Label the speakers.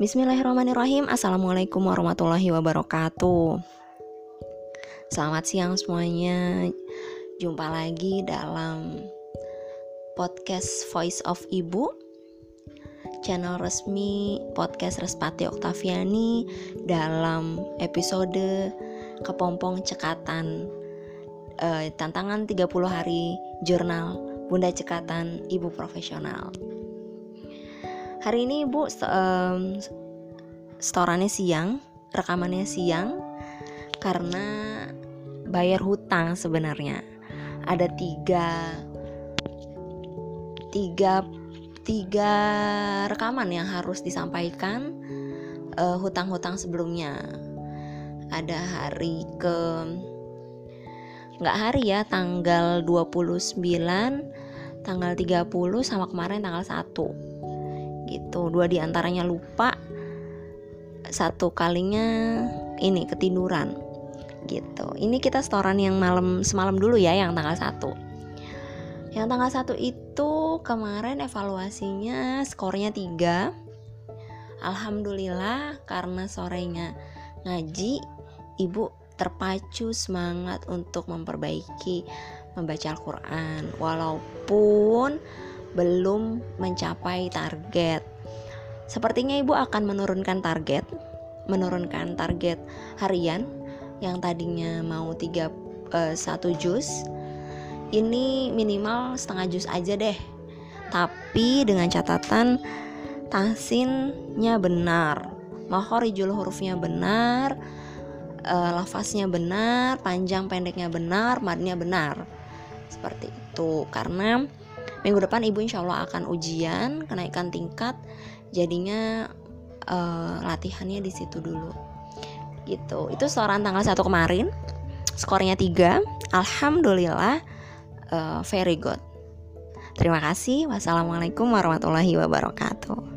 Speaker 1: Bismillahirrahmanirrahim. Assalamualaikum warahmatullahi wabarakatuh. Selamat siang semuanya. Jumpa lagi dalam podcast Voice of Ibu. Channel resmi podcast Respati Oktaviani Dalam episode Kepompong Cekatan eh, Tantangan 30 hari jurnal Bunda Cekatan Ibu Profesional Hari ini Ibu um, storannya siang, rekamannya siang karena bayar hutang sebenarnya. Ada tiga tiga tiga rekaman yang harus disampaikan hutang hutang-hutang sebelumnya. Ada hari ke nggak hari ya tanggal 29 tanggal 30 sama kemarin tanggal 1 gitu. Dua di antaranya lupa. Satu kalinya ini ketiduran gitu. Ini kita setoran yang malam semalam dulu ya yang tanggal satu. Yang tanggal satu itu kemarin evaluasinya skornya tiga. Alhamdulillah karena sorenya ngaji ibu terpacu semangat untuk memperbaiki membaca Al-Quran. Walaupun belum mencapai target. Sepertinya ibu akan menurunkan target, menurunkan target harian yang tadinya mau tiga uh, satu jus, ini minimal setengah jus aja deh. Tapi dengan catatan tahsinnya benar, mahorijul hurufnya benar, uh, lafaznya benar, panjang pendeknya benar, madnya benar. Seperti itu. Karena minggu depan ibu insya Allah akan ujian kenaikan tingkat jadinya uh, latihannya di situ dulu. Gitu. Itu seorang tanggal satu kemarin skornya 3 Alhamdulillah uh, very good. Terima kasih. Wassalamualaikum warahmatullahi wabarakatuh